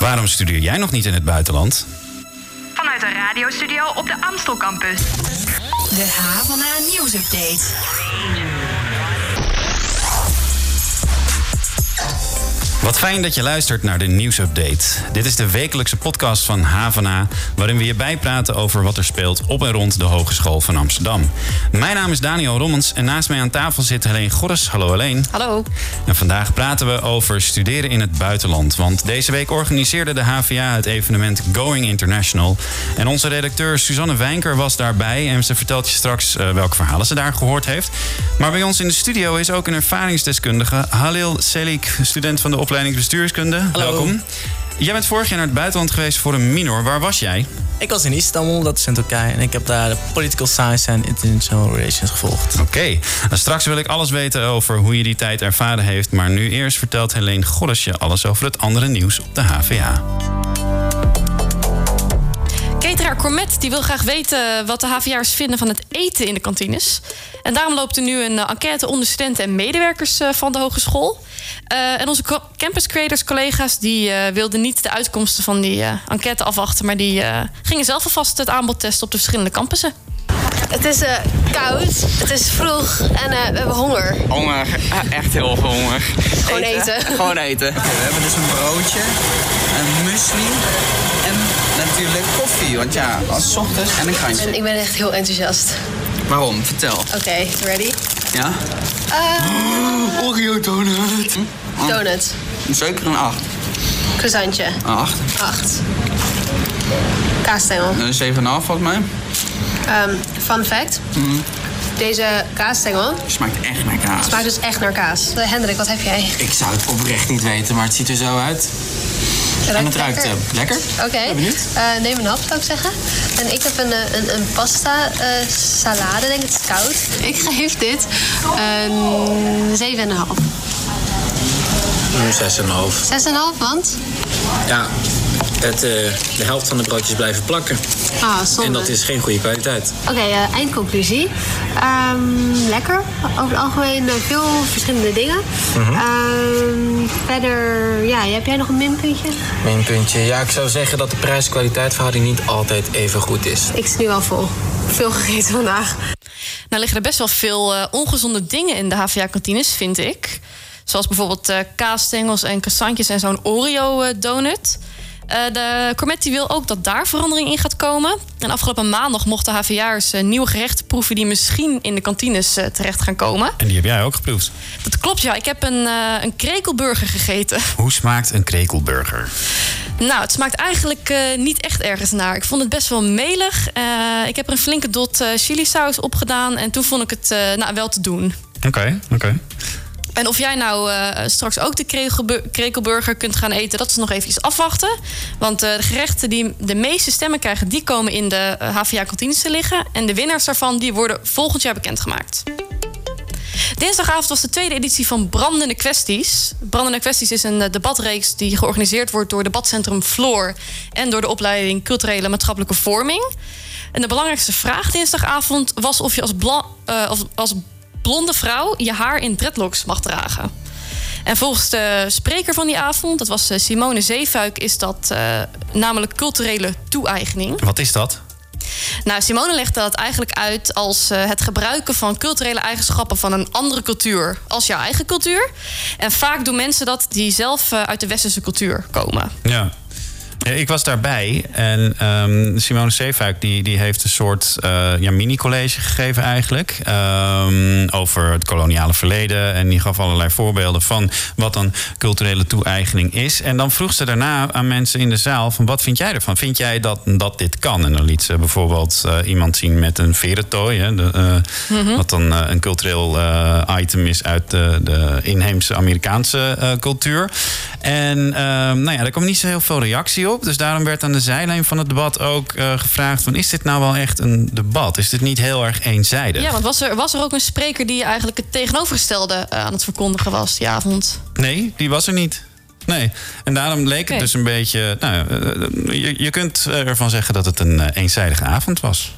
Waarom studeer jij nog niet in het buitenland? Vanuit de radiostudio op de Amstel campus. De Havana nieuwsupdate. Wat fijn dat je luistert naar de nieuwsupdate. Dit is de wekelijkse podcast van Havana, waarin we je bijpraten over wat er speelt op en rond de Hogeschool van Amsterdam. Mijn naam is Daniel Rommens en naast mij aan tafel zit Helene Gorres. Hallo Helene. Hallo. En vandaag praten we over studeren in het buitenland. Want deze week organiseerde de HVA het evenement Going International. En onze redacteur Suzanne Wijnker was daarbij. En ze vertelt je straks uh, welke verhalen ze daar gehoord heeft. Maar bij ons in de studio is ook een ervaringsdeskundige, Halil Selik, student van de opleiding bestuurskunde. Hallo. Welkom. Jij bent vorig jaar naar het buitenland geweest voor een minor. Waar was jij? Ik was in Istanbul, dat is in Turkije. En ik heb daar de Political Science en International Relations gevolgd. Oké. Okay. Straks wil ik alles weten over hoe je die tijd ervaren heeft. Maar nu eerst vertelt Helene Gorres je alles over het andere nieuws op de HVA. Cateraar Cormet die wil graag weten wat de HVA'ers vinden van het eten in de kantines. En daarom loopt er nu een enquête onder studenten en medewerkers van de hogeschool. Uh, en onze campus creators collega's die uh, wilden niet de uitkomsten van die uh, enquête afwachten, maar die gingen zelf alvast het aanbod testen op de verschillende campussen. Het is koud, het is vroeg en we hebben honger. Honger, echt heel veel honger. Gewoon eten. eten. Gewoon eten. Okay, we hebben dus een broodje, een muesli en natuurlijk koffie. Want ja, als ochtends en een krantje. En ik ben echt heel enthousiast. Waarom? Vertel. Oké, okay, ready? Ja? Uh, Oreo donut. Hm? Donut. Zeker een 8. Croissantje. Een 8. 8. Kaasstengel. Een 7,5 volgens mij. Um, fun fact. Mm. Deze kaasstengel smaakt echt naar kaas. Smaakt dus echt naar kaas. Hendrik, wat heb jij? Ik zou het oprecht niet weten, maar het ziet er zo uit. En het ruikt lekker. Uh, lekker. Oké. Okay. Uh, neem een hap, zou ik zeggen. En ik heb een, een, een pasta uh, salade, denk ik. Het is koud. Ik geef dit een 7,5. Een 6,5. 6,5, want? Ja, het, uh, de helft van de broodjes blijven plakken. Ah, zonde. En dat is geen goede kwaliteit. Oké, okay, uh, eindconclusie. Um, lekker. Over het algemeen uh, veel verschillende dingen. Mm -hmm. um, verder, ja, heb jij nog een minpuntje? Minpuntje? Ja, ik zou zeggen dat de prijs-kwaliteitverhouding niet altijd even goed is. Ik zit nu al vol. Veel gegeten vandaag. Nou liggen er best wel veel ongezonde dingen in de HVA-kantines, vind ik. Zoals bijvoorbeeld kaasstengels en croissantjes en zo'n Oreo-donut. Uh, de Cormet wil ook dat daar verandering in gaat komen. En afgelopen maandag mochten HVA'ers uh, nieuwe gerechten proeven... die misschien in de kantines uh, terecht gaan komen. En die heb jij ook geproefd? Dat klopt, ja. Ik heb een, een krekelburger gegeten. Hoe smaakt een krekelburger? Nou, het smaakt eigenlijk niet echt ergens naar. Ik vond het best wel melig. ik heb er een flinke dot chilisaus op gedaan... en toen vond ik het nou, wel te doen. Oké, okay, oké. Okay. En of jij nou uh, straks ook de krekelburger kunt gaan eten, dat is nog even afwachten. Want uh, de gerechten die de meeste stemmen krijgen, die komen in de uh, HVA-kantines te liggen. En de winnaars daarvan die worden volgend jaar bekendgemaakt. Dinsdagavond was de tweede editie van Brandende Kwesties. Brandende Kwesties is een debatreeks die georganiseerd wordt door debatcentrum Floor en door de opleiding Culturele Maatschappelijke Vorming. En de belangrijkste vraag dinsdagavond was of je als, als, als blonde vrouw je haar in dreadlocks mag dragen. En volgens de spreker van die avond, dat was Simone Zeefuik, is dat uh, namelijk culturele toe-eigening. Wat is dat? Nou, Simone legde dat eigenlijk uit als uh, het gebruiken van culturele eigenschappen van een andere cultuur als jouw eigen cultuur. En vaak doen mensen dat die zelf uh, uit de westerse cultuur komen. Ja. Ik was daarbij en um, Simone Zeefuik die, die heeft een soort uh, ja, mini-college gegeven eigenlijk. Um, over het koloniale verleden. En die gaf allerlei voorbeelden van wat dan culturele toe-eigening is. En dan vroeg ze daarna aan mensen in de zaal van wat vind jij ervan? Vind jij dat, dat dit kan? En dan liet ze bijvoorbeeld uh, iemand zien met een verentooi. Hè, de, uh, mm -hmm. Wat dan een cultureel item is uit de, de inheemse Amerikaanse cultuur. En um, nou ja, daar kwam niet zo heel veel reactie op. Dus daarom werd aan de zijlijn van het debat ook uh, gevraagd: van, is dit nou wel echt een debat? Is dit niet heel erg eenzijdig? Ja, want was er, was er ook een spreker die eigenlijk het tegenovergestelde uh, aan het verkondigen was die avond? Nee, die was er niet. Nee, en daarom leek het okay. dus een beetje. Nou, uh, je, je kunt ervan zeggen dat het een eenzijdige avond was.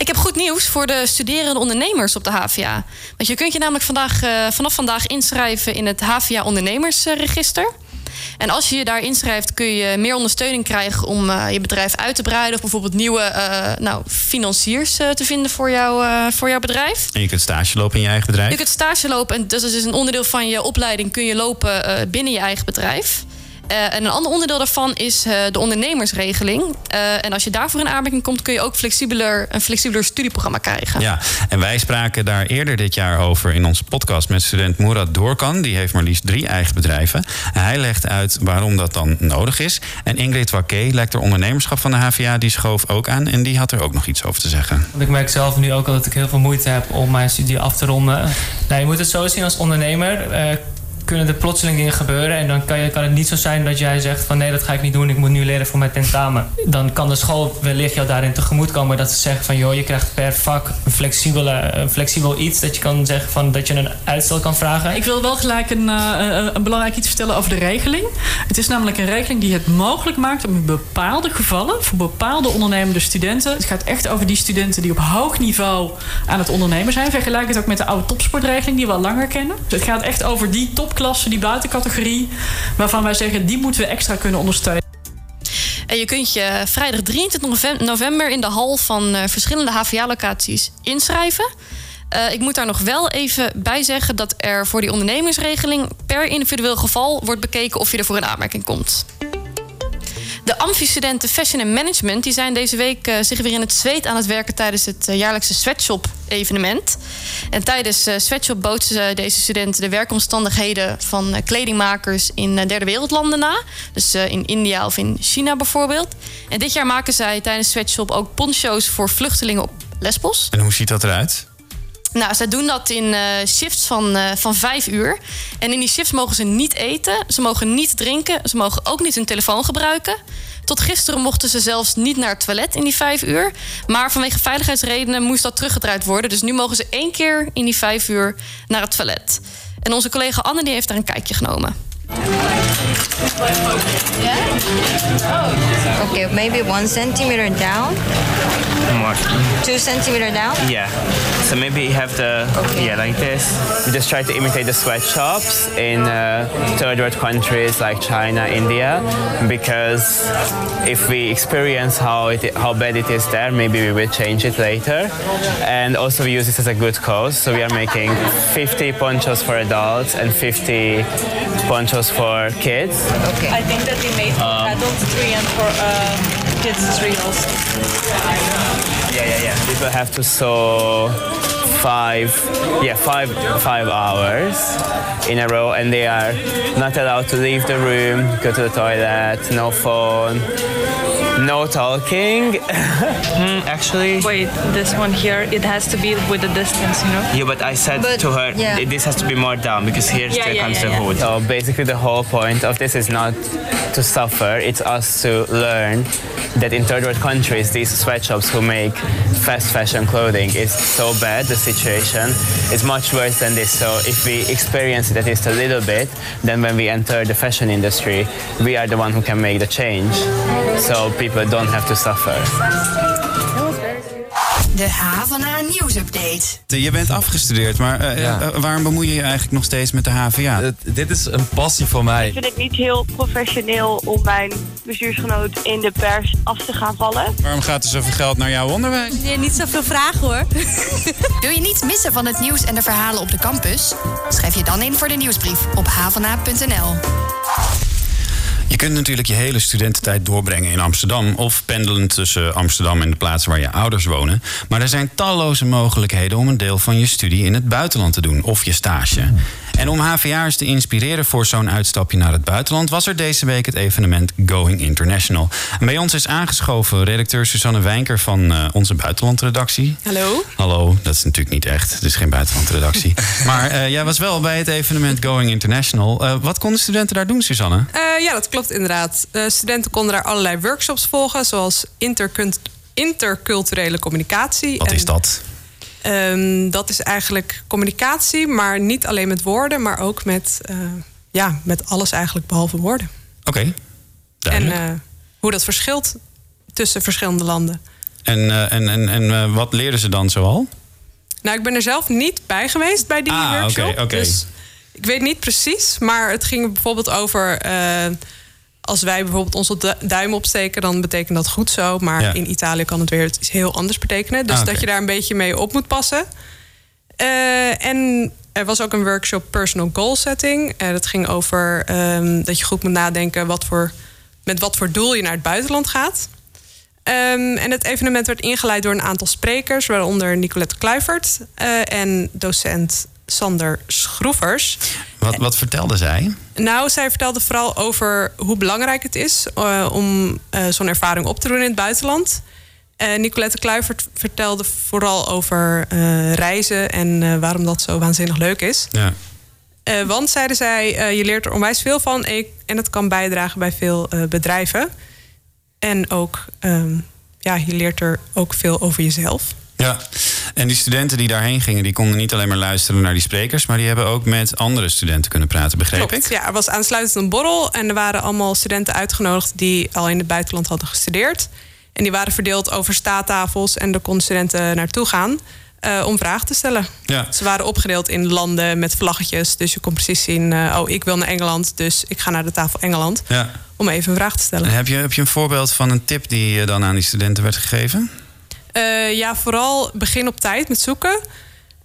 Ik heb goed nieuws voor de studerende ondernemers op de HVA. Want je kunt je namelijk vandaag, uh, vanaf vandaag inschrijven in het HVA ondernemersregister. En als je je daar inschrijft, kun je meer ondersteuning krijgen om eh, je bedrijf uit te breiden. Of bijvoorbeeld nieuwe eh, nou, financiers eh, te vinden voor, jou, voor jouw bedrijf. En je kunt stage lopen in je eigen bedrijf. Je kunt stage lopen en dat is dus een onderdeel van je opleiding. Kun je lopen binnen je eigen bedrijf. Eh, en een ander onderdeel daarvan is eh, de ondernemersregeling. Eh, en als je daarvoor in aanmerking komt, kun je ook flexibeler, een flexibeler studieprogramma krijgen. Ja, en wij spraken daar eerder dit jaar over in onze podcast met student Murat Doorkan. Die heeft maar liefst drie eigen bedrijven. En hij legt uit waarom dat dan nodig is. En Ingrid Wakke, lector ondernemerschap van de HVA, die schoof ook aan. En die had er ook nog iets over te zeggen. Want ik merk zelf nu ook al dat ik heel veel moeite heb om mijn studie af te ronden. Nou, je moet het zo zien als ondernemer. Kunnen er plotseling dingen gebeuren. En dan kan, je, kan het niet zo zijn dat jij zegt van nee, dat ga ik niet doen. Ik moet nu leren voor mijn tentamen. Dan kan de school wellicht jou daarin tegemoet komen. Dat ze zeggen van joh, je krijgt per vak een, flexibele, een flexibel iets. Dat je kan zeggen van dat je een uitstel kan vragen. Ik wil wel gelijk een, eh, een belangrijk iets vertellen over de regeling. Het is namelijk een regeling die het mogelijk maakt om in bepaalde gevallen, voor bepaalde ondernemende studenten. Het gaat echt over die studenten die op hoog niveau aan het ondernemen zijn. Vergelijk het ook met de oude topsportregeling die we al langer kennen. Dus het gaat echt over die topklasse, die buitencategorie, waarvan wij zeggen die moeten we extra kunnen ondersteunen. En je kunt je vrijdag 23 novem- november in de hal van eh, verschillende HVA-locaties inschrijven. Eh, ik moet daar nog wel even bij zeggen dat er voor die ondernemingsregeling per individueel geval wordt bekeken of je er voor in aanmerking komt. De amfistudenten Fashion en Management die zijn deze week eh, zich weer in het zweet aan het werken tijdens het eh, jaarlijkse sweatshop-evenement. En tijdens eh, sweatshop bootsen deze studenten de werkomstandigheden van kledingmakers in derde wereldlanden na. Dus in India of in China bijvoorbeeld. En dit jaar maken zij tijdens sweatshop ook poncho's voor vluchtelingen op Lesbos. En hoe ziet dat eruit? Nou, zij doen dat in eh, shifts van, eh, van vijf uur. En in die shifts mogen ze niet eten, ze mogen niet drinken, ze mogen ook niet hun telefoon gebruiken. Tot gisteren mochten ze zelfs niet naar het toilet in die vijf uur. Maar vanwege veiligheidsredenen moest dat teruggedraaid worden. Dus nu mogen ze één keer in die vijf uur naar het toilet. En onze collega Anne die heeft daar een kijkje genomen. Okay, maybe one centimeter down, More. two centimeter down. Yeah. So maybe you have the yeah like this. We just try to imitate the sweatshops in uh, third world countries like China, India, because if we experience how it how bad it is there, maybe we will change it later. And also we use this as a good cause. So we are making 50 ponchos for adults and 50 ponchos for kids. Okay. I think that they made for Um, adults three and for uh, kids three also. Yeah, yeah, yeah. People have to sew five, yeah, five, five hours in a row, and they are not allowed to leave the room, go to the toilet, no phone, no talking. Hmm, actually, Wait, this one here, it has to be with the distance, you know? yeah, but I said But, to her, yeah. this has to be more down because here Yeah, still yeah, comes yeah, the yeah. hood. So basically, the whole point of this is not to suffer; it's us to learn that in third world countries, these sweatshops who make fast fashion clothing is so bad. The situation is much worse than this. So if we experience it at least a little bit, then when we enter the fashion industry, we are the one who can make the change. So people don't have to suffer. De HVA nieuwsupdate. Je bent afgestudeerd, maar eh, Ja. eh, waarom bemoei je je eigenlijk nog steeds met de HVA? dit is een passie voor mij. Ik vind het niet heel professioneel om mijn bestuursgenoot in de pers af te gaan vallen. Waarom gaat er zoveel geld naar jouw onderwijs? Nee, niet zoveel vragen hoor. Wil je niets missen van het nieuws en de verhalen op de campus? Schrijf je dan in voor de nieuwsbrief op havana.nl. Kunt natuurlijk je hele studententijd doorbrengen in Amsterdam of pendelen tussen Amsterdam en de plaatsen waar je ouders wonen. Maar er zijn talloze mogelijkheden om een deel van je studie in het buitenland te doen of je stage. En om HVA'ers te inspireren voor zo'n uitstapje naar het buitenland was er deze week het evenement Going International. En bij ons is aangeschoven redacteur Susanne Wijnker van eh, onze buitenlandredactie. Hallo. Hallo, dat is natuurlijk niet echt. Het is geen buitenlandredactie. maar eh, jij was wel bij het evenement Going International. Eh, wat konden studenten daar doen, Susanne? Ja, dat klopt inderdaad. Studenten konden daar allerlei workshops volgen, zoals intercult- interculturele communicatie. Wat En, is dat? Ehm, dat is eigenlijk communicatie, maar niet alleen met woorden, maar ook met, eh, ja, met alles eigenlijk behalve woorden. Oké, En eh, hoe dat verschilt tussen verschillende landen. En, eh, en, en, en wat leerden ze dan zoal? Nou, ik ben er zelf niet bij geweest bij die Ah, workshop. Dus Ik weet niet precies, maar het ging bijvoorbeeld over. Als wij bijvoorbeeld onze du- duim opsteken, dan betekent dat goed zo. Maar Ja. in Italië kan het weer iets heel anders betekenen. Dus Ah, dat je daar een beetje mee op moet passen. Eh, en er was ook een workshop personal goal setting. Eh, dat ging over ehm, dat je goed moet nadenken wat voor, met wat voor doel je naar het buitenland gaat. Ehm, en het evenement werd ingeleid door een aantal sprekers, waaronder Nicolette Kluivert eh, en docent Sander Schroevers. Wat, wat vertelde zij? Nou, zij vertelde vooral over hoe belangrijk het is eh, om eh, zo'n ervaring op te doen in het buitenland. Eh, Nicolette Kluivert vertelde vooral over reizen en waarom dat zo waanzinnig leuk is. Ja. Want, zeiden zij, je leert er onwijs veel van en en het kan bijdragen bij veel bedrijven. En ook, ehm, ja, je leert er ook veel over jezelf. Ja, en die studenten die daarheen gingen, die konden niet alleen maar luisteren naar die sprekers, maar die hebben ook met andere studenten kunnen praten, begreep Klopt, ik? Ja, er was aansluitend een borrel en er waren allemaal studenten uitgenodigd die al in het buitenland hadden gestudeerd. En die waren verdeeld over staattafels en daar konden studenten naartoe gaan eh, om vragen te stellen. Ja. Ze waren opgedeeld in landen met vlaggetjes, dus je kon precies zien: eh, oh, ik wil naar Engeland, dus ik ga naar de tafel Engeland Ja. om even een vraag te stellen. En heb je, heb je een voorbeeld van een tip die eh, dan aan die studenten werd gegeven? Eh, ja, vooral begin op tijd met zoeken.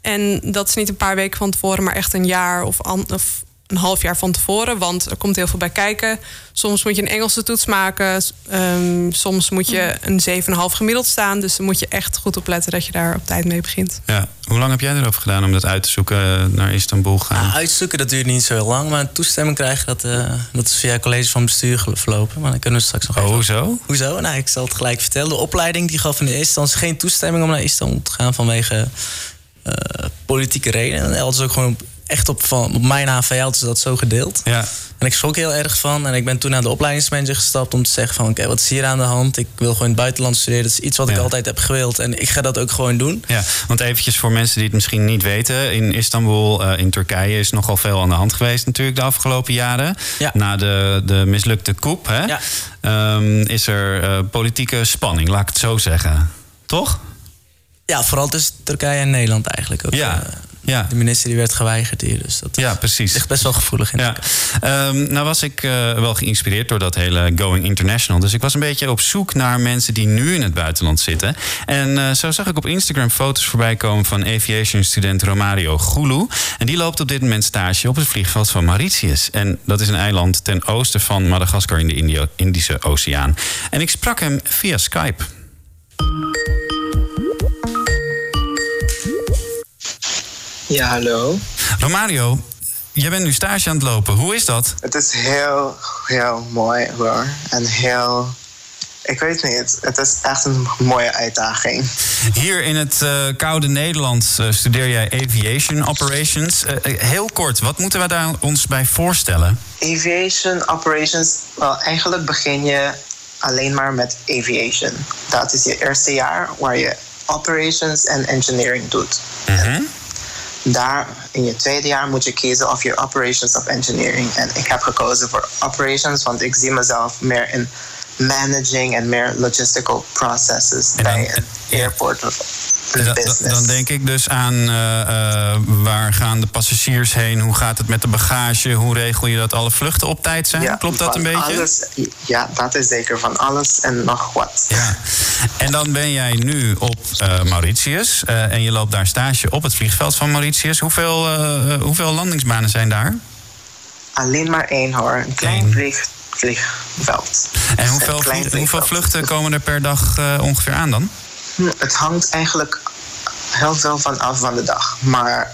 En dat is niet een paar weken van tevoren, maar echt een jaar of, of een half jaar van tevoren. Want er komt heel veel bij kijken. Soms moet je een Engelse toets maken. Ehm, soms moet je een 7,5 gemiddeld staan. Dus dan moet je echt goed opletten dat je daar op tijd mee begint. Ja. Hoe lang heb jij erover gedaan om dat uit te zoeken, eh, naar Istanbul gaan? Ah, uitzoeken, dat duurt niet zo heel lang. Maar toestemming krijgen, dat, eh, dat is via het college van bestuur verlopen. Maar dan kunnen we straks nog Oh, even... hoezo? Hoezo? Nou, ik zal het gelijk vertellen. De opleiding die gaf in de eerste instantie geen toestemming om naar Istanbul te gaan vanwege eh, politieke redenen. En hadden ze ook gewoon echt op, van, op mijn HV hadden ze dat zo gedeeld. Ja. En ik schrok heel erg van. En ik ben toen naar de opleidingsmanager gestapt om te zeggen van... oké, wat is hier aan de hand? Ik wil gewoon in het buitenland studeren. Dat is iets wat ik Ja. altijd heb gewild. En ik ga dat ook gewoon doen. Ja, want eventjes voor mensen die het misschien niet weten. In Istanbul, eh, in Turkije, is nogal veel aan de hand geweest natuurlijk de afgelopen jaren. Na de, de mislukte coup hè, ehm, is er eh, politieke spanning, laat ik het zo zeggen. Toch? Ja, vooral tussen Turkije en Nederland eigenlijk ook. Ja, Eh, ja. De minister die werd geweigerd hier. Dus dat Ja, precies. ligt best wel gevoelig in. Ja. Ehm, nou was ik eh, wel geïnspireerd door dat hele Going International. Dus ik was een beetje op zoek naar mensen die nu in het buitenland zitten. En eh, zo zag ik op Instagram foto's voorbij komen van aviation student Romario Gulu. En die loopt op dit moment stage op het vliegveld van Mauritius. En dat is een eiland ten oosten van Madagaskar in de Indio- Indische Oceaan. En ik sprak hem via Skype. Ja, hallo. Romario, jij bent nu stage aan het lopen. Hoe is dat? Het is heel, heel mooi hoor. En heel. Ik weet niet. Het is echt een mooie uitdaging. Hier in het eh, koude Nederland eh, studeer jij aviation operations. Eh, heel kort, wat moeten we daar ons bij voorstellen? Aviation operations. Wel, eigenlijk begin je alleen maar met aviation. Dat is je eerste jaar waar je operations en engineering doet. Daar in je tweede jaar moet je kiezen of je operations of engineering. En ik heb gekozen voor operations, want ik zie mezelf meer in managing en meer logistical processes bij een airport business. dan denk ik dus aan eh, eh, waar gaan de passagiers heen? Hoe gaat het met de bagage? Hoe regel je dat alle vluchten op tijd zijn? Klopt dat een beetje? Alles, ja, dat is zeker van alles en nog wat. Ja. En dan ben jij nu op eh, Mauritius en je loopt daar stage op het vliegveld van Mauritius. Hoeveel, hoeveel landingsbanen zijn daar? Alleen maar één hoor, een klein vlieg, vliegveld. En hoeveel, vlieg- hoeveel vliegveld. vluchten komen er per dag ongeveer aan dan? Hm, Het hangt eigenlijk heel veel van af van de dag. Maar,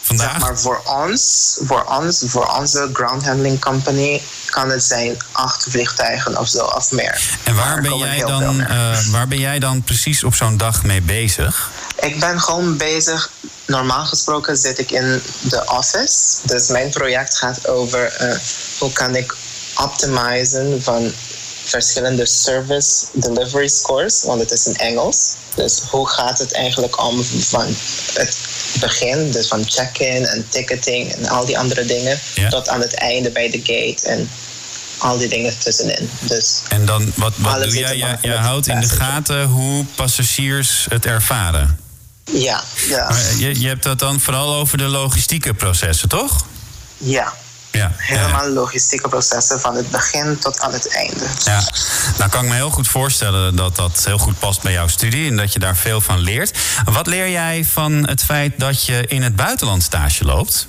Vandaag? Zeg maar voor ons, voor ons, voor onze ground handling company kan het zijn acht vliegtuigen of zo of meer. En waar ben, jij dan, eh, waar ben jij dan precies op zo'n dag mee bezig? Ik ben gewoon bezig. Normaal gesproken zit ik in de office. Dus mijn project gaat over eh, hoe kan ik optimizen van verschillende service delivery scores, want het is in Engels. Dus hoe gaat het eigenlijk om van het begin, dus van check-in en ticketing en al die andere dingen, tot aan het einde bij de gate en al die dingen tussenin. Dus En dan, wat, wat doe jij? met houdt in de gaten hoe passagiers het ervaren. Ja, ja. Maar je, je hebt het dan vooral over de logistieke processen, toch? Ja. Ja. Helemaal logistieke processen van het begin tot aan het einde. Ja, nou kan ik me heel goed voorstellen dat dat heel goed past bij jouw studie en dat je daar veel van leert. Wat leer jij van het feit dat je in het buitenland stage loopt?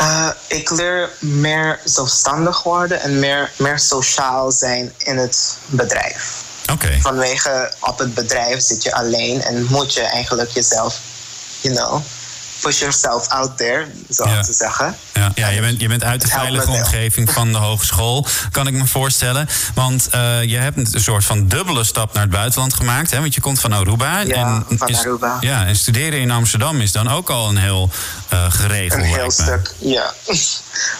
Uh, ik leer meer zelfstandig worden en meer, meer sociaal zijn in het bedrijf. Oké. Vanwege op het bedrijf zit je alleen en moet je eigenlijk jezelf, you know, push yourself out there, zoals ze zeggen. Ja, ja je, bent, je bent uit de Het veilige omgeving van de hogeschool, kan ik me voorstellen. Want eh, je hebt een soort van dubbele stap naar het buitenland gemaakt. Hè? Want je komt van Aruba. Ja, van is- Aruba. Ja, en studeren in Amsterdam is dan ook al een heel eh, geregeld. Een heel me. stuk, ja.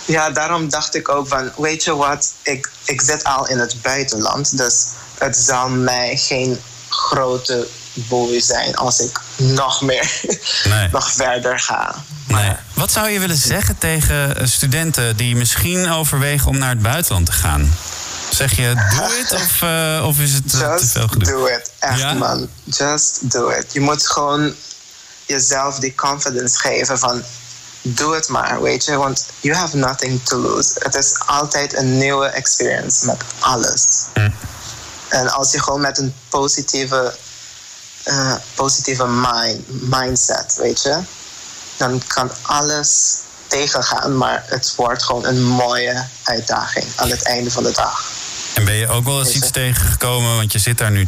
Ja, daarom dacht ik ook van, weet je wat, ik, ik zit al in het buitenland, dus het zal mij geen grote boei zijn als ik nog meer, Nee. nog verder ga. Nee. Wat zou je willen zeggen tegen eh, studenten die misschien overwegen om naar het buitenland te gaan? Zeg je doe het of, eh, of is het eh, te veel gedoe? Do it, echt Ja? man. Just do it. Je moet gewoon jezelf die confidence geven van doe het maar, weet je, want you have nothing to lose. Het is altijd een nieuwe experience met alles. En als je gewoon met een positieve, eh, positieve mind, mindset, weet je, dan kan alles tegengaan, maar het wordt gewoon een mooie uitdaging aan het einde van de dag. En ben je ook wel eens iets tegengekomen, want je zit daar nu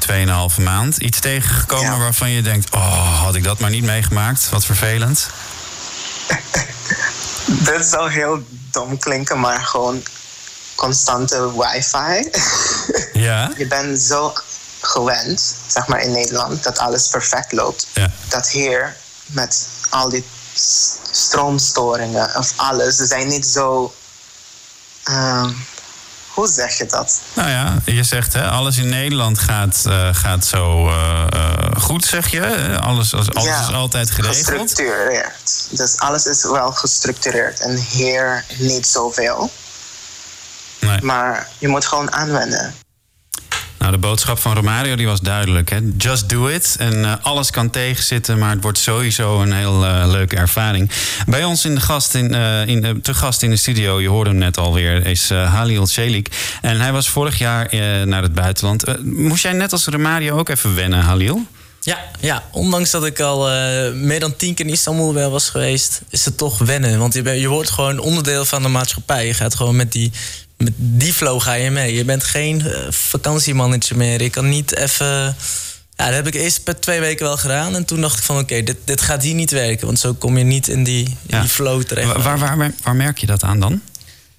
2,5 maand, iets tegengekomen waarvan je denkt, oh, had ik dat maar niet meegemaakt? Wat vervelend. Dit zou heel dom klinken, maar gewoon constante wifi. Ja? Je bent zo gewend, zeg maar in Nederland, dat alles perfect loopt. Ja. Dat hier, met al die stroomstoringen of alles, ze zijn niet zo... ehm, hoe zeg je dat? Nou ja, je zegt hè, alles in Nederland gaat, eh, gaat zo eh, eh, goed, zeg je. Alles, alles Ja, is altijd geregeld. Gestructureerd. Dus alles is wel gestructureerd en hier niet zoveel. Maar je moet gewoon aanwennen. Nou, de boodschap van Romario die was duidelijk. Hè? Just do it. En eh, alles kan tegenzitten, maar het wordt sowieso een heel eh, leuke ervaring. Bij ons in de gast in, eh, in, te gast in de studio, je hoorde hem net alweer, is Halil Celik. En hij was vorig jaar naar het buitenland. Moest jij net als Romario ook even wennen, Halil? Ja, ja, ondanks dat ik al meer dan tien keer in Istanbul ben was geweest, is het toch wennen. Want je, je wordt gewoon onderdeel van de maatschappij. Je gaat gewoon met die, met die flow ga je mee. Je bent geen eh, vakantiemannetje meer. Je kan niet even. Ja, dat heb ik eerst per twee weken wel gedaan. En toen dacht ik van oké, dit, dit gaat hier niet werken. Want zo kom je niet in die, in die flow terecht. Waar, waar, waar, waar merk je dat aan dan?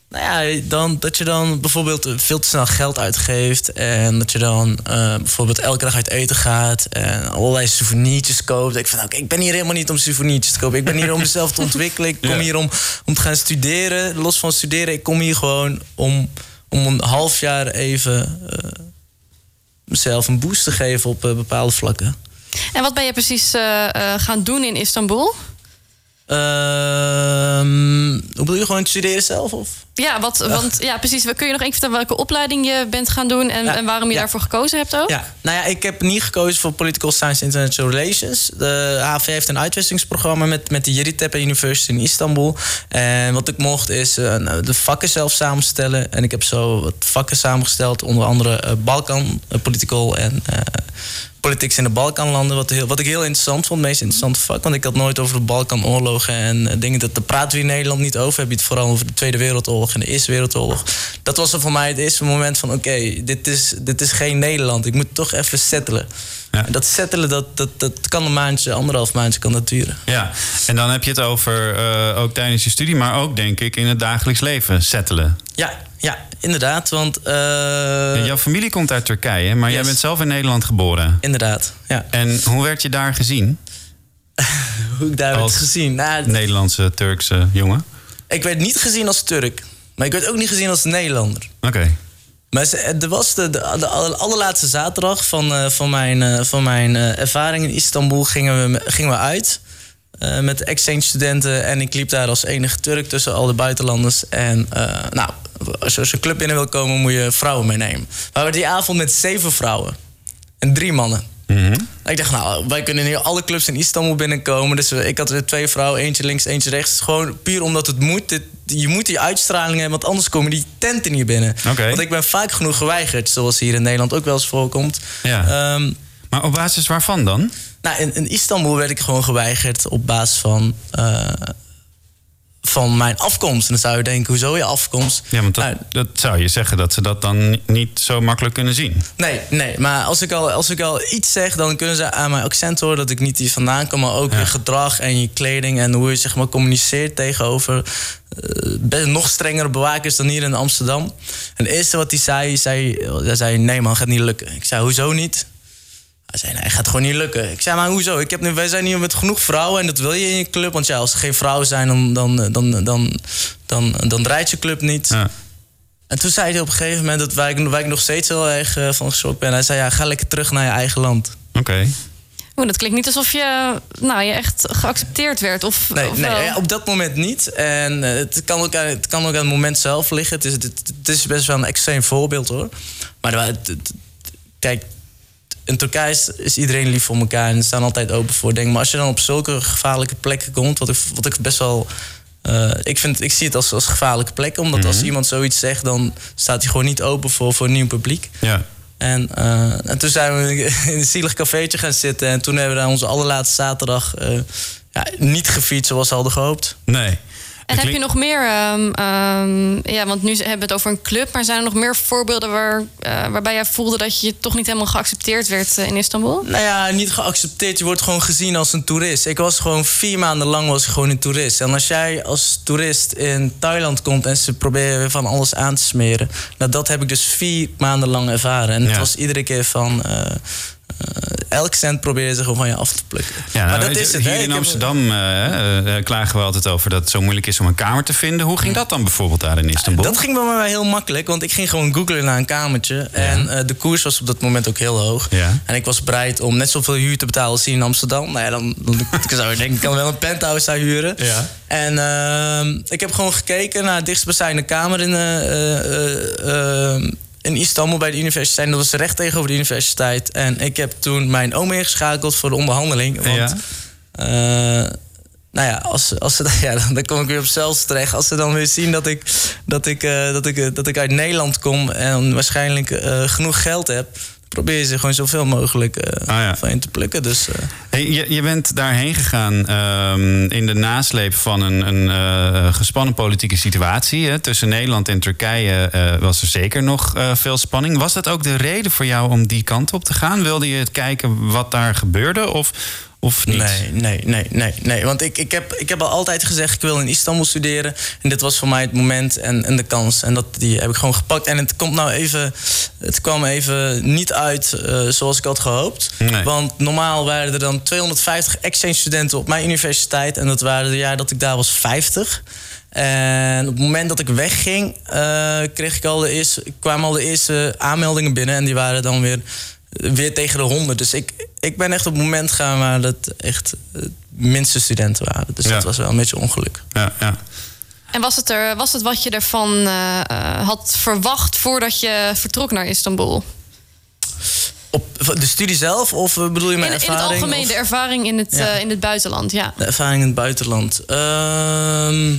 Nou ja, dan, dat je dan bijvoorbeeld veel te snel geld uitgeeft. En dat je dan eh, bijvoorbeeld elke dag uit eten gaat. En allerlei souvenirtjes koopt. Ik van, oké, ik ben hier helemaal niet om souvenirtjes te kopen. Ik ben hier om mezelf te ontwikkelen. Ik kom Ja. hier om, om te gaan studeren. Los van studeren, ik kom hier gewoon om, om een half jaar even eh, mezelf een boost te geven op eh, bepaalde vlakken. En wat ben je precies eh, eh, gaan doen in Istanbul? Ehm, hoe bedoel je gewoon het studeren zelf? Of? Ja, wat, want, ja, precies. Kun je nog even vertellen welke opleiding je bent gaan doen en, en waarom je daarvoor gekozen hebt ook? Ja, nou ja, ik heb niet gekozen voor Political Science International Relations. De HV heeft een uitwisselingsprogramma met, met de Yeditepe University in Istanbul. En wat ik mocht is eh, nou, de vakken zelf samenstellen. En ik heb zo wat vakken samengesteld, onder andere eh, Balkan, eh, political en politics in de Balkanlanden. Wat, heel, wat ik heel interessant vond, het meest interessante vak. Want ik had nooit over de Balkanoorlogen en eh, dingen. Dat, daar praten we in Nederland niet over. We hebben het vooral over de Tweede Wereldoorlog en de Eerste Wereldoorlog. Dat was er voor mij het eerste moment van: oké, dit, is, dit is geen Nederland. Ik moet toch even settelen. En Dat settelen, dat, dat, dat kan een maandje, anderhalf maandje kan dat duren. Ja, en dan heb je het over eh, ook tijdens je studie, maar ook denk ik in het dagelijks leven settelen. Ja, ja inderdaad. Want. eh, Jouw familie komt uit Turkije, maar jij bent zelf in Nederland geboren. Inderdaad, ja. En hoe werd je daar gezien? hoe ik daar werd Als gezien? Nou, Nederlandse, Turkse jongen. Ik werd niet gezien als Turk. Maar ik werd ook niet gezien als Nederlander. Oké. Maar er was de, de, de allerlaatste zaterdag van, eh, van mijn, eh, van mijn eh, ervaring in Istanbul gingen we, gingen we uit. eh, met exchange studenten. En ik liep daar als enige Turk tussen al de buitenlanders. En eh, nou, als je een club binnen wil komen, moet je vrouwen meenemen. We waren die avond met zeven vrouwen. En drie mannen. Ik dacht, nou, wij kunnen hier alle clubs in Istanbul binnenkomen. Dus eh, ik had er twee vrouwen, eentje links, eentje rechts. Gewoon puur omdat het moet. Dit- je moet die uitstraling hebben, want anders komen die tenten niet binnen. Want ik ben vaak genoeg geweigerd, zoals hier in Nederland ook wel eens voorkomt. Ja. Ehm, maar op basis waarvan dan? Nou, in, in Istanbul werd ik gewoon geweigerd op basis van, eh, van mijn afkomst. En dan zou je denken, hoezo je afkomst? Ja, want dat, dat zou je zeggen dat ze dat dan ni- niet zo makkelijk kunnen zien. Nee, nee, maar als ik, al, als ik al iets zeg, dan kunnen ze aan mijn accent horen dat ik niet hier vandaan kom, maar ook je gedrag en je kleding en hoe je zeg maar communiceert tegenover eh, best nog strengere bewakers dan hier in Amsterdam. En het eerste wat hij zei, zei, hij zei: Nee, man, gaat niet lukken. Ik zei: Hoezo niet? Hij zei: Nee, gaat gewoon niet lukken. Ik zei: Maar hoezo? Ik heb nu, wij zijn hier met genoeg vrouwen en dat wil je in je club. Want ja, als er geen vrouwen zijn, dan, dan, dan, dan, dan, dan, draait je club niet. En toen zei hij op een gegeven moment dat waar ik, waar ik nog steeds heel erg eh, van geschrokken ben. Hij zei: Ja, ga lekker terug naar je eigen land. Oké. Oeh, dat klinkt niet alsof je, nou, je echt geaccepteerd werd. Of, Nee, of nee ja, op dat moment niet. En eh, het, kan ook, aan- het kan ook aan het moment zelf liggen. Het is, het, het is best wel een extreem voorbeeld hoor. Maar wa- het- het- kijk, in Turkije is, is iedereen lief voor elkaar en staan altijd open voor dingen. Maar als je dan op zulke gevaarlijke plekken komt, wat ik, wat ik best wel. eh, ik, vind, ik zie het als, als gevaarlijke plekken, omdat als iemand zoiets zegt, dan staat hij gewoon niet open voor, voor een nieuw publiek. Ja. En, eh, en toen zijn we in een zielig cafeetje gaan zitten. En toen hebben we daar onze allerlaatste zaterdag eh, ja, niet gefietst zoals ze hadden gehoopt. Nee. En heb je nog meer, ehm, ehm, ja, want nu hebben we het over een club, maar zijn er nog meer voorbeelden waar, eh, waarbij jij voelde dat je toch niet helemaal geaccepteerd werd eh, in Istanbul? Nou ja, niet geaccepteerd. Je wordt gewoon gezien als een toerist. Ik was gewoon vier maanden lang was ik gewoon een toerist. En als jij als toerist in Thailand komt en ze proberen je van alles aan te smeren. Nou, dat heb ik dus vier maanden lang ervaren. En het Ja. was iedere keer van. eh, elk cent proberen ze gewoon van je af te plukken. Ja, maar nou, dat is het. Hier Ik in Amsterdam eh, eh, klagen we altijd over dat het zo moeilijk is om een kamer te vinden. Hoe ging dat dan bijvoorbeeld daar in Istanbul? Dat ging bij mij heel makkelijk, want ik ging gewoon googlen naar een kamertje. En eh, de koers was op dat moment ook heel hoog. En ik was bereid om net zoveel huur te betalen als hier in Amsterdam. Nou ja, dan, dan zou je denken, ik kan wel een penthouse daar huren. Ja. En ehm, ik heb gewoon gekeken naar de dichtstbijzijnde kamer in, eh, eh, eh, in Istanbul bij de universiteit. En dat was recht tegenover de universiteit. En ik heb toen mijn oom ingeschakeld voor de onderhandeling. Want, Ja. eh, nou ja, als, als ze, ja, dan kom ik weer op zelfs terecht. Als ze dan weer zien dat ik, dat ik, eh, dat ik, eh, dat ik uit Nederland kom en waarschijnlijk genoeg geld heb, probeer je ze gewoon zoveel mogelijk eh, van je te plukken. Dus, eh, Hey, je, je bent daarheen gegaan ehm, in de nasleep van een, een eh, gespannen politieke situatie. Hè. Tussen Nederland en Turkije was er zeker nog veel spanning. Was dat ook de reden voor jou om die kant op te gaan? Wilde je het kijken wat daar gebeurde of, of niet? Nee, nee, nee, nee, nee. Want ik, ik, heb, ik heb al altijd gezegd, ik wil in Istanbul studeren. En dit was voor mij het moment en, en de kans. En dat, die heb ik gewoon gepakt. En het komt nou even, het kwam even niet uit eh, zoals ik had gehoopt. Nee. Want normaal waren er dan 250 exchange studenten op mijn universiteit. En dat waren de jaar dat ik daar was 50. En op het moment dat ik wegging, eh, kreeg ik al de eerste, kwamen al de eerste aanmeldingen binnen. En die waren dan weer, weer tegen de 100. Dus ik, ik ben echt op het moment gaan waar het echt het minste studenten waren. Dus Ja. dat was wel een beetje ongeluk. Ja, ja. En was het, er, was het wat je ervan eh, eh, had verwacht voordat je vertrok naar Istanbul? Op de studie zelf of eh, bedoel je In, mijn in het ervaring? algemeen, of- de ervaring in het, Ja. in het buitenland, ja. De ervaring in het buitenland. Ehm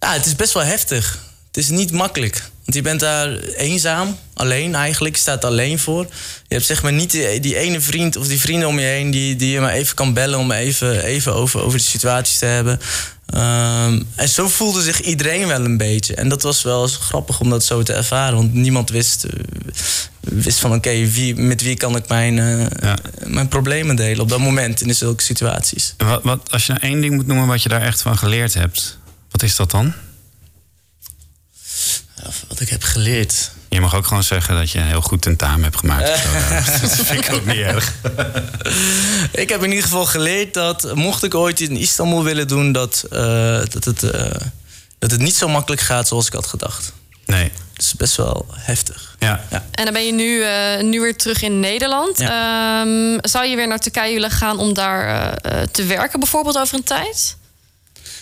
ja, het is best wel heftig. Het is niet makkelijk. Want je bent daar eenzaam, alleen eigenlijk. Je staat alleen voor. Je hebt zeg maar niet die, die ene vriend of die vrienden om je heen... die, die je maar even kan bellen om even, even over, over de situatie te hebben. Ehm, en zo voelde zich iedereen wel een beetje. En dat was wel eens grappig om dat zo te ervaren. Want niemand wist, eh, wist van oké, wie, met wie kan ik mijn, eh, mijn problemen delen op dat moment in zulke situaties. Wat, wat, als je nou één ding moet noemen wat je daar echt van geleerd hebt, wat is dat dan? Wat ik heb geleerd. Je mag ook gewoon zeggen dat je een heel goed tentamen hebt gemaakt. of zo. dat vind ik ook niet erg. Ik heb in ieder geval geleerd dat mocht ik ooit in Istanbul willen doen, dat, eh, dat, het, eh, dat het niet zo makkelijk gaat zoals ik had gedacht. Nee. Het is best wel heftig. Ja. En dan ben je nu, eh, nu weer terug in Nederland. Ehm, zou je weer naar Turkije willen gaan om daar te werken, bijvoorbeeld over een tijd?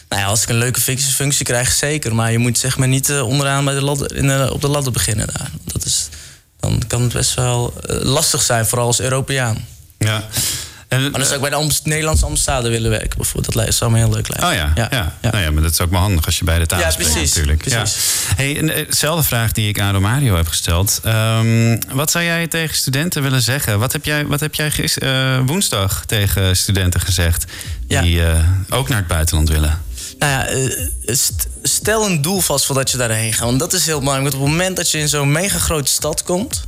Nou ja, als ik een leuke functie, krijg, zeker. Maar je moet zeg maar niet eh, onderaan bij de ladder, in, de- op de ladder beginnen daar. Dat is, dan kan het best wel eh, lastig zijn, vooral als Europeaan. Ja. maar dan zou ik bij de ambas- Nederlandse ambassade willen werken, bijvoorbeeld. Dat lijkt- zou me heel leuk lijken. Oh ja, ja. Nou ja, maar dat is ook wel handig als je beide talen Ja, spreekt precies, natuurlijk. precies. Ja. Hey, en, eh, dezelfde vraag die ik aan Romario heb gesteld. Ehm, wat zou jij tegen studenten willen zeggen? Wat heb jij, wat heb jij gis- eh, woensdag tegen studenten gezegd die eh, ook naar het buitenland willen? Nou ja, eh, st- stel een doel vast voordat je daarheen gaat. Want dat is heel belangrijk. Want op het moment dat je in zo'n mega grote stad komt...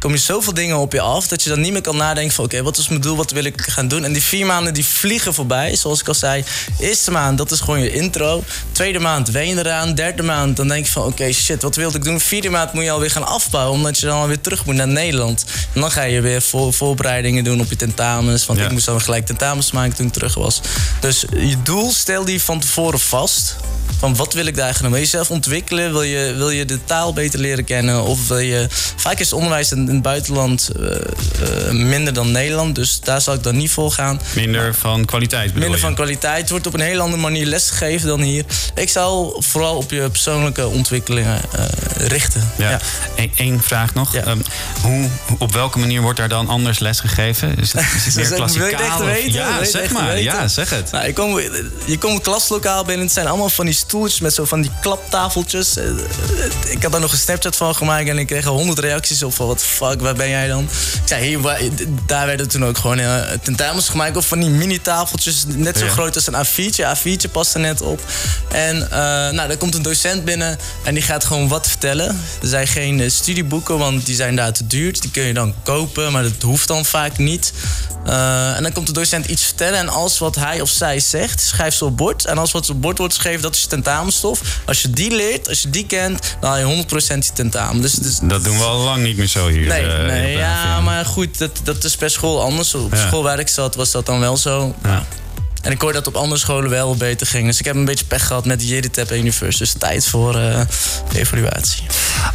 kom je zoveel dingen op je af... dat je dan niet meer kan nadenken van... oké, wat is mijn doel, wat wil ik gaan doen? En die vier maanden die vliegen voorbij. Zoals ik al zei, eerste maand, dat is gewoon je intro. Tweede maand, wen je eraan. Derde maand, dan denk je van... oké, shit, wat wilde ik doen? Vierde maand moet je alweer gaan afbouwen... omdat je dan alweer terug moet naar Nederland. En dan ga je weer voor, voorbereidingen doen op je tentamens. Want ik moest dan gelijk tentamens maken toen ik terug was. Dus je doel, stel die van tevoren vast van wat wil ik daar doen? Wil je jezelf ontwikkelen? Wil je, wil je de taal beter leren kennen? Of wil je... Vaak is het onderwijs in, in het buitenland eh, eh, minder dan Nederland. Dus daar zal ik dan niet voor gaan. Minder van kwaliteit bedoel Minder je? van kwaliteit. Het wordt op een hele andere manier lesgegeven dan hier. Ik zou vooral op je persoonlijke ontwikkelingen eh, richten. Ja. Eén vraag nog. Ehm, hoe, op welke manier wordt daar dan anders lesgegeven? Is het, is het meer dat wil je het echt weten? Ja, zeg maar. Ja, zeg het. Nou, je, komt, je klaslokaal binnen. Het zijn allemaal van die stoeltjes met zo van die klaptafeltjes. Eh, Ik had daar nog een Snapchat van gemaakt en ik kreeg al honderd reacties op van wat fuck, waar ben jij dan? Ik zei, hier, waar- daar werden toen ook gewoon eh, tentamens gemaakt op van die mini-tafeltjes. Net zo Ja. groot als een A4'tje. A4'tje past er net op. En eh, nou, daar komt een docent binnen en die gaat gewoon wat vertellen. Er zijn geen eh, studieboeken, want die zijn daar te duur. Die kun je dan kopen, maar dat hoeft dan vaak niet. Eh, en dan komt de docent iets vertellen en als wat hij of zij zegt, schrijf ze op bord. En als wat op bord wordt geschreven, dat is je tentamenstof. Als je die leert, als je die kent, dan haal je 100% je tentamen. Dus, dus Dat doen we al lang niet meer zo hier. Nee, eh, nee ja, maar goed, dat, dat is per school anders. Op Ja. school waar ik zat, was dat dan wel zo. Ja. En ik hoorde dat op andere scholen wel beter ging. Dus ik heb een beetje pech gehad met de Universe. Dus tijd voor eh, evaluatie.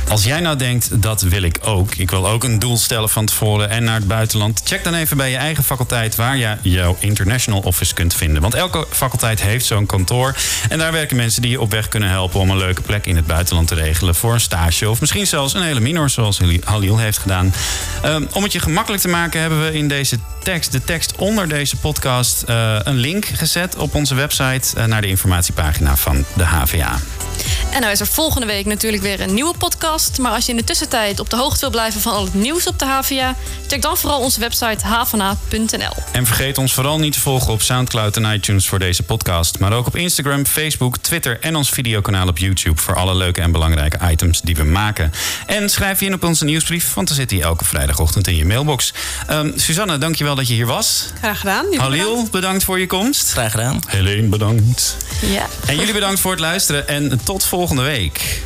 Als jij nou denkt, dat wil ik ook. Ik wil ook een doel stellen van tevoren en naar het buitenland. Check dan even bij je eigen faculteit waar je jouw international office kunt vinden. Want elke faculteit heeft zo'n kantoor. En daar werken mensen die je op weg kunnen helpen om een leuke plek in het buitenland te regelen. Voor een stage of misschien zelfs een hele minor zoals Halil heeft gedaan. Ehm, om het je gemakkelijk te maken hebben we in deze tekst, de tekst onder deze podcast, eh, een link gezet op onze website eh, naar de informatiepagina van de HVA. En nou is er volgende week natuurlijk weer een nieuwe podcast. Maar als je in de tussentijd op de hoogte wil blijven van al het nieuws op de HVA... check dan vooral onze website havana.nl. En vergeet ons vooral niet te volgen op Soundcloud en iTunes voor deze podcast. Maar ook op Instagram, Facebook, Twitter en ons videokanaal op YouTube... voor alle leuke en belangrijke items die we maken. En schrijf je in op onze nieuwsbrief, want dan zit die elke vrijdagochtend in je mailbox. Ehm Suzanne, dankjewel dat je hier was. Graag gedaan. Halil, bedankt. voor je komst. Graag gedaan. Helene, bedankt. Ja. En jullie bedankt voor het luisteren en tot volgende week.